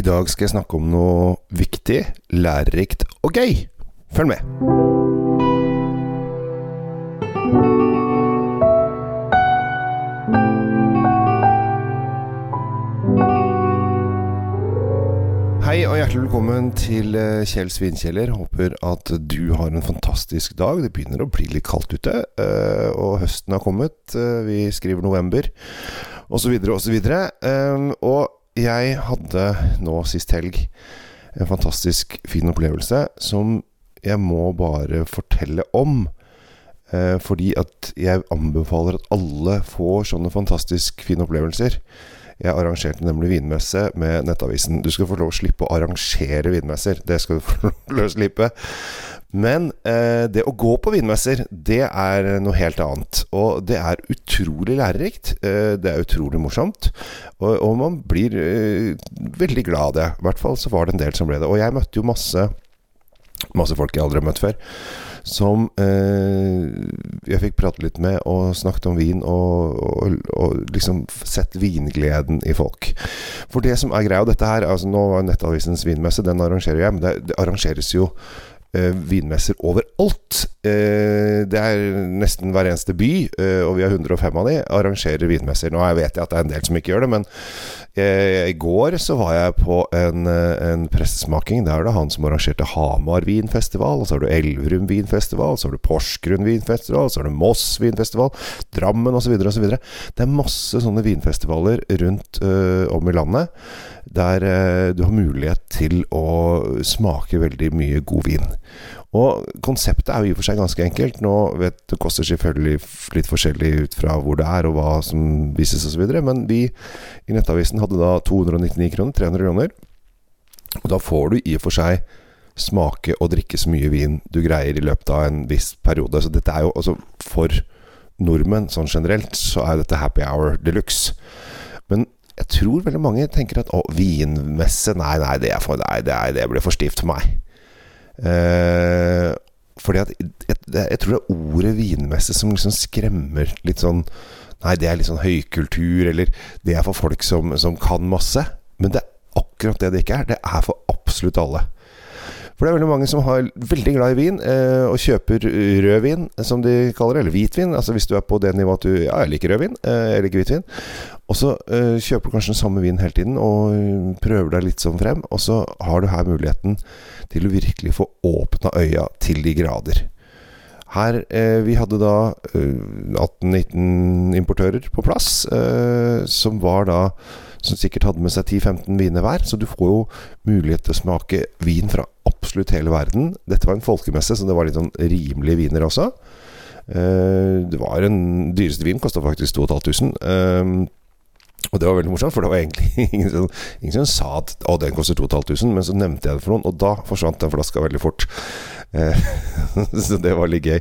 I dag skal jeg snakke om noe viktig, lærerikt og gøy. Følg med. Hei og hjertelig velkommen til eh, Kjell Svinkjeller. Håper at du har en fantastisk dag. Det begynner å bli litt kaldt ute, eh, og høsten har kommet. Eh, Vi skriver november, osv., osv. Og jeg hadde nå sist helg en fantastisk fin opplevelse som jeg må bare fortelle om. Eh, fordi at jeg anbefaler at alle får sånne fantastisk fine opplevelser. Jeg arrangerte nemlig vinmesse med Nettavisen. Du skal få lov å slippe å arrangere vinmesser. Det skal du få lov å slippe. Men eh, det å gå på vinmesser, det er noe helt annet. Og det er utrolig lærerikt. Eh, det er utrolig morsomt. Og, og man blir eh, veldig glad av det. I hvert fall så var det en del som ble det. Og jeg møtte jo masse, masse folk jeg aldri har møtt før som eh, jeg fikk prate litt med og snakket om vin og, og, og liksom sett vingleden i folk. For det som er greia, og dette her altså Nå var Nettavisens vinmesse, den arrangerer jeg, men det, det arrangeres jo vinmesser overalt. Eh, det er nesten hver eneste by, eh, og vi har 105 av de, arrangerer vinmesser. Nå vet jeg at det er en del som ikke gjør det, men eh, i går så var jeg på en, eh, en pressesmaking. Der er det han som arrangerte Hamar vinfestival, så har du Elverum vinfestival, så har du Porsgrunn vinfestival, så har du Moss vinfestival, Drammen osv. osv. Det er masse sånne vinfestivaler rundt eh, om i landet der eh, du har mulighet til å smake veldig mye god vin. Og konseptet er jo i og for seg ganske enkelt. Nå vet Det koster selvfølgelig litt forskjellig ut fra hvor det er og hva som vises osv., men vi i Nettavisen hadde da 299 kroner, 300 kroner. Og da får du i og for seg smake og drikke så mye vin du greier i løpet av en viss periode. Så dette er jo altså for nordmenn sånn generelt, så er dette happy hour de luxe. Men jeg tror veldig mange tenker at å, vinmesse Nei, nei, det, er for, nei det, er, det blir for stivt for meg. Eh, fordi at jeg, jeg, tror det er ordet vinmesse som liksom skremmer litt sånn Nei, det er litt sånn høykultur, eller det er for folk som, som kan masse. Men det er akkurat det det ikke er. Det er for absolutt alle. For det er veldig mange som er veldig glad i vin, eh, og kjøper rødvin, som de kaller det, eller hvitvin. Altså hvis du er på det nivået at du Ja, jeg liker rødvin, eh, jeg liker hvitvin. Og så eh, kjøper du kanskje den samme vinen hele tiden, og prøver deg litt sånn frem. Og så har du her muligheten til å virkelig få åpna øya til de grader. Her, eh, Vi hadde da eh, 18-19 importører på plass, eh, som var da som sikkert hadde med seg 10-15 viner hver. Så du får jo mulighet til å smake vin fra absolutt hele verden. Dette var en folkemesse, så det var litt sånn rimelige viner også. Eh, det var en dyreste vin, kosta faktisk 2500. Eh, og det var veldig morsomt, for det var egentlig ingen som, ingen som sa at å, den koster 2500, men så nevnte jeg det for noen, og da forsvant den flaska veldig fort. Eh, så det var litt gøy.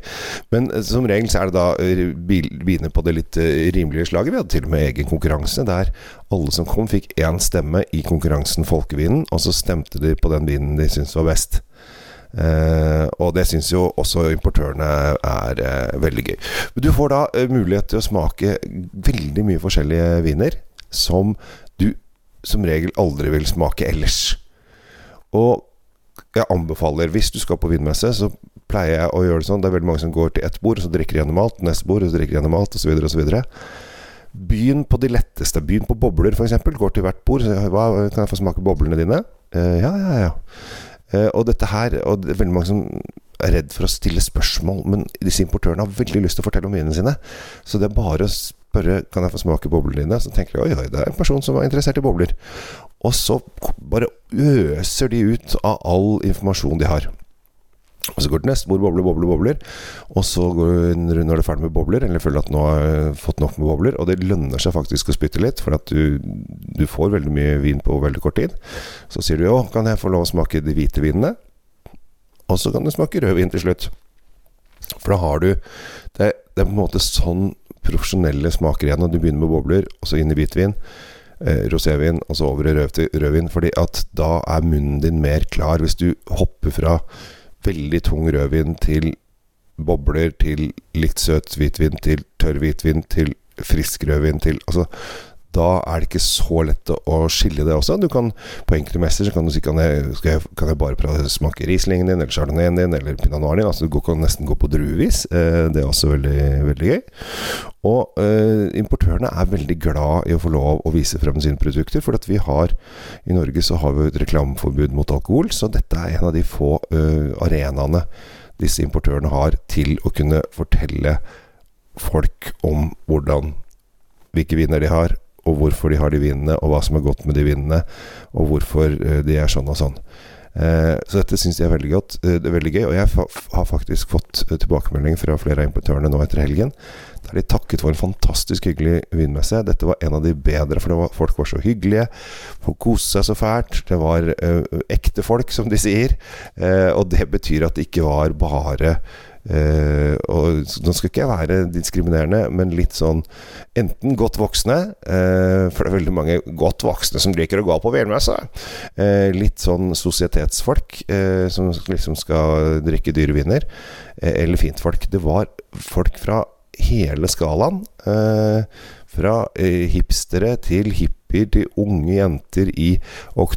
Men eh, som regel så er det da biene på det litt eh, rimelige slaget. Vi hadde til og med egen konkurranse der alle som kom, fikk én stemme i konkurransen Folkevinen, og så stemte de på den vinen de syntes var best. Uh, og det syns jo også importørene er uh, veldig gøy. Du får da uh, mulighet til å smake veldig mye forskjellige viner som du som regel aldri vil smake ellers. Og jeg anbefaler, hvis du skal på vinmesse, så pleier jeg å gjøre det sånn. Det er veldig mange som går til ett bord, så drikker gjennom alt. Neste bord, så drikker gjennom alt, osv., osv. Begynn på de letteste. Begynn på bobler, f.eks. Går til hvert bord. Så, hva, kan jeg få smake boblene dine? ja, ja, ja. Uh, og dette her Og det er veldig mange som er redd for å stille spørsmål, men disse importørene har veldig lyst til å fortelle om vinene sine. Så det er bare å spørre Kan jeg få smake boblene dine. Så tenker de oi, oi, det er en person som er interessert i bobler. Og så bare øser de ut av all informasjon de har. Og så går det neste bord, bobler, bobler, bobler. Og så går du når du er ferdig med bobler, eller føler at nå har jeg fått nok med bobler. Og det lønner seg faktisk å spytte litt, for at du, du får veldig mye vin på veldig kort tid. Så sier du jo, kan jeg få lov å smake de hvite vinene? Og så kan du smake rødvin til slutt. For da har du Det, det er på en måte sånn profesjonelle smaker igjen. Når du begynner med bobler, og så inn i hvitvin. Eh, rosévin, og så over i rødvin. Fordi at da er munnen din mer klar. Hvis du hopper fra veldig tung rødvin til bobler, til litt søt hvitvin, til tørr hvitvin, til frisk rødvin, til Altså, da er det ikke så lett å skille det også. Du kan På enkelte messer så kan du si kan jeg, jeg, kan jeg bare smake Rieslingen din, eller Chardonnayen din, eller Pinot Noir din. Altså Du kan nesten gå på druevis. Eh, det er også veldig, veldig gøy. Og eh, importørene er veldig glad i å få lov å vise frem sine produkter, for at vi har i Norge så har vi et reklameforbud mot alkohol, så dette er en av de få uh, arenaene disse importørene har til å kunne fortelle folk om hvordan hvilke viner de har, og hvorfor de har de vinene, og hva som er godt med de vinene, og hvorfor uh, de er sånn og sånn. Uh, så dette syns jeg er veldig godt. Uh, det er veldig gøy. Og jeg har faktisk fått tilbakemelding fra flere av importørene nå etter helgen. Der de takket for en fantastisk hyggelig vinmesse. Dette var en av de bedre, for var, folk var så hyggelige. Folk koste seg så fælt. Det var ekte folk, som de sier. og det betyr at det ikke var bare Uh, og Nå skal ikke jeg være diskriminerende, men litt sånn enten godt voksne, uh, for det er veldig mange godt voksne som liker å gå på vinmesse. Uh, litt sånn sosietetsfolk som liksom skal drikke dyre viner. eller fintfolk. Det var folk fra hele skalaen. fra hipstere til hipp hippier til unge jenter i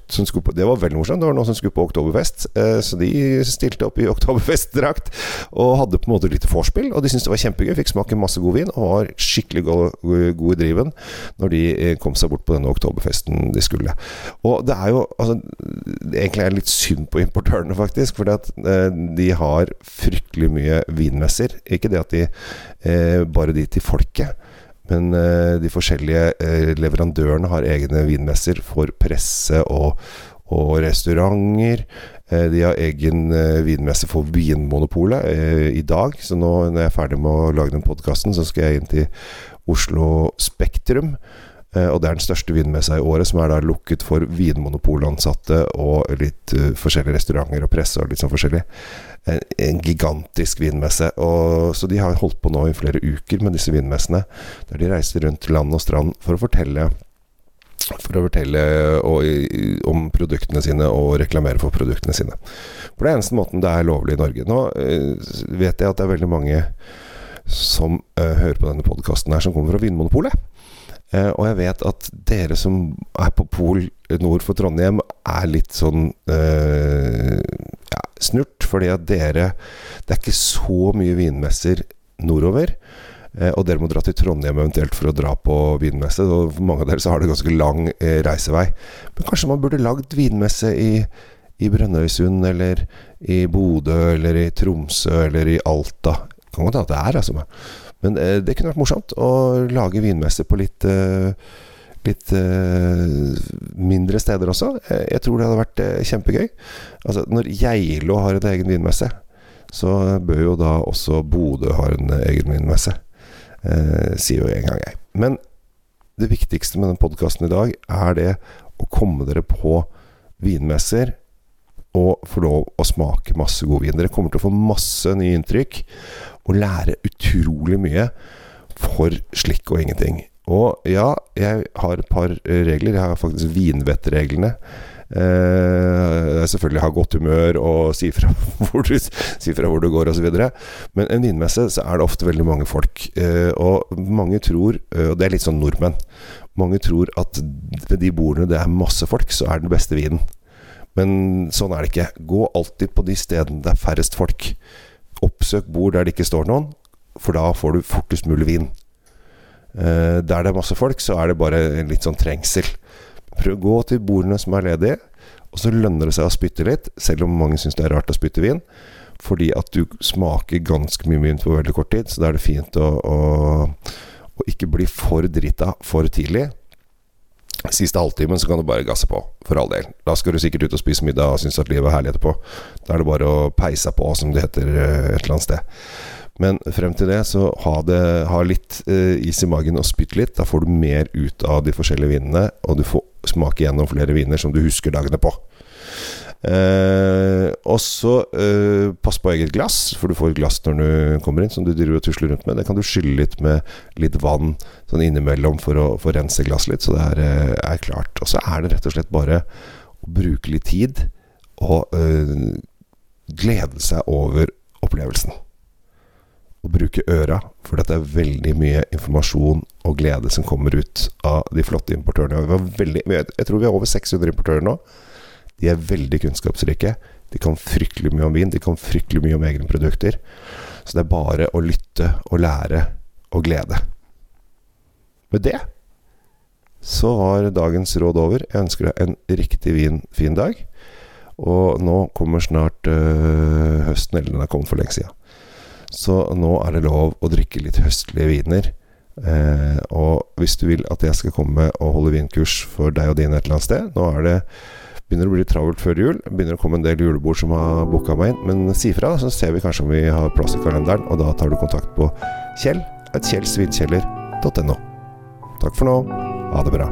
som på, Det var veldig morsomt. Det var noen som skulle på oktoberfest, eh, så de stilte opp i Oktoberfest-drakt og hadde på en måte litt vorspiel. Og de syntes det var kjempegøy. Fikk smake masse god vin og var skikkelig god i driven når de eh, kom seg bort på denne oktoberfesten de skulle. Og det er jo altså, Egentlig er det litt synd på importørene, faktisk. For eh, de har fryktelig mye vinmesser. Ikke det at de bare de til folket. Men uh, de forskjellige uh, leverandørene har egne vinmesser for presse og, og restauranter. Uh, de har egen vinmesse for Vinmonopolet i dag. Så nå når jeg er ferdig med å lage den podkasten, så skal jeg inn til Oslo Spektrum. og det er den største vinmessa i året, som er da lukket for vinmonopolansatte og litt forskjellige restauranter og presse og litt sånn forskjellig en, gigantisk vinmesse. Og, så de har holdt på nå i flere uker med disse vinmessene, der de reiser rundt land og strand for å fortelle for å fortelle om produktene sine og reklamere for produktene sine. For det er eneste måten det er lovlig i Norge. Nå uh, vet jeg at det er veldig mange som uh, hører på denne podkasten her, som kommer fra Vinmonopolet. Uh, og jeg vet at dere som er på Pol nord for Trondheim, er litt sånn ja, snurt, fordi at dere Det er ikke så mye vinmesser nordover. Eh, og dere må dra til Trondheim eventuelt for å dra på vinmesse. Og for mange av dere så har det ganske lang eh, reisevei. Men kanskje man burde lagd vinmesse i, i Brønnøysund, eller i Bodø, eller i Tromsø, eller i Alta. Kan godt hende det er, altså. Men eh, det kunne vært morsomt å lage vinmesse på litt litt uh, mindre steder også. Jeg, jeg, tror det hadde vært uh, kjempegøy. Altså, når Geilo har en egen vinmesse, så bør jo da også Bodø ha en egen vinmesse. Uh, sier jo en gang jeg. Men det viktigste med den podkasten i dag er det å komme dere på vinmesser og få lov å smake masse god vin. Dere kommer til å få masse nye inntrykk og lære utrolig mye for slikk og ingenting. Og ja, jeg har et par regler. Jeg har faktisk vinvettreglene. Eh, selvfølgelig ha godt humør og si fra hvor du, si fra hvor du går osv. Men en vinmesse så er det ofte veldig mange folk. Eh, og mange tror, eh, og det er litt sånn nordmenn Mange tror at ved de bordene det er masse folk, så er den beste vinen. Men sånn er det ikke. Gå alltid på de stedene det er færrest folk. Oppsøk bord der det ikke står noen, for da får du fortest mulig vin. Uh, der det er masse folk, så er det bare litt sånn trengsel. Prøv å gå til bordene som er ledige, og så lønner det seg å spytte litt, selv om mange syns det er rart å spytte vin. Fordi at du smaker ganske mye vin på veldig kort tid, så da er det fint å, å, å ikke bli for drita for tidlig. Siste halvtimen så kan du bare gasse på, for all del. Da skal du sikkert ut og spise middag og synes at livet er herlig etterpå. Da er det bare å peise på, som det heter eh, et eller annet sted. Men frem til det, så ha, det, ha litt eh, is i magen og spytt litt. Da får du mer ut av de forskjellige vinene, og du får smake gjennom flere viner som du husker dagene på. Uh, og så eh, pass på eget glass, for du får glass når du kommer inn som du driver og tusler rundt med. Det kan du skylle litt med litt vann sånn innimellom for å, for rense glasset litt, så det er, eh, er, klart. Og så er det rett og slett bare å bruke litt tid og glede seg over opplevelsen. å bruke øra, for det er veldig mye informasjon og glede som kommer ut av de flotte importørene. Veldig, jeg tror vi har over 600 importører nå. De er veldig kunnskapsrike. De kan fryktelig mye om vin, de kan fryktelig mye om egne produkter. Så det er bare å lytte og lære og glede. Med det så var dagens råd over. Jeg ønsker deg en riktig vin, fin dag. Og nå kommer snart øh, høsten, eller den har kommet for lenge siden. Så nå er det lov å drikke litt høstlige viner. Eh, og hvis du vil at jeg skal komme og holde vinkurs for deg og dine et eller annet sted Nå er det begynner å bli travelt før jul. Begynner å komme en del julebord som har booka meg inn. Men si fra, så ser vi kanskje om vi har plass i kalenderen. Og da tar du kontakt på kjell.kjellsvinkjeller.no. Takk for nå. Ha det bra.